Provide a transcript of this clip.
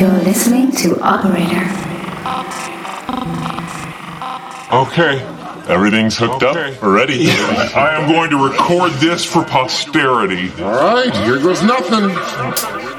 You're listening to Operator. Okay, everything's hooked Okay. up, ready. I am going to record this for posterity. All right, here goes nothing.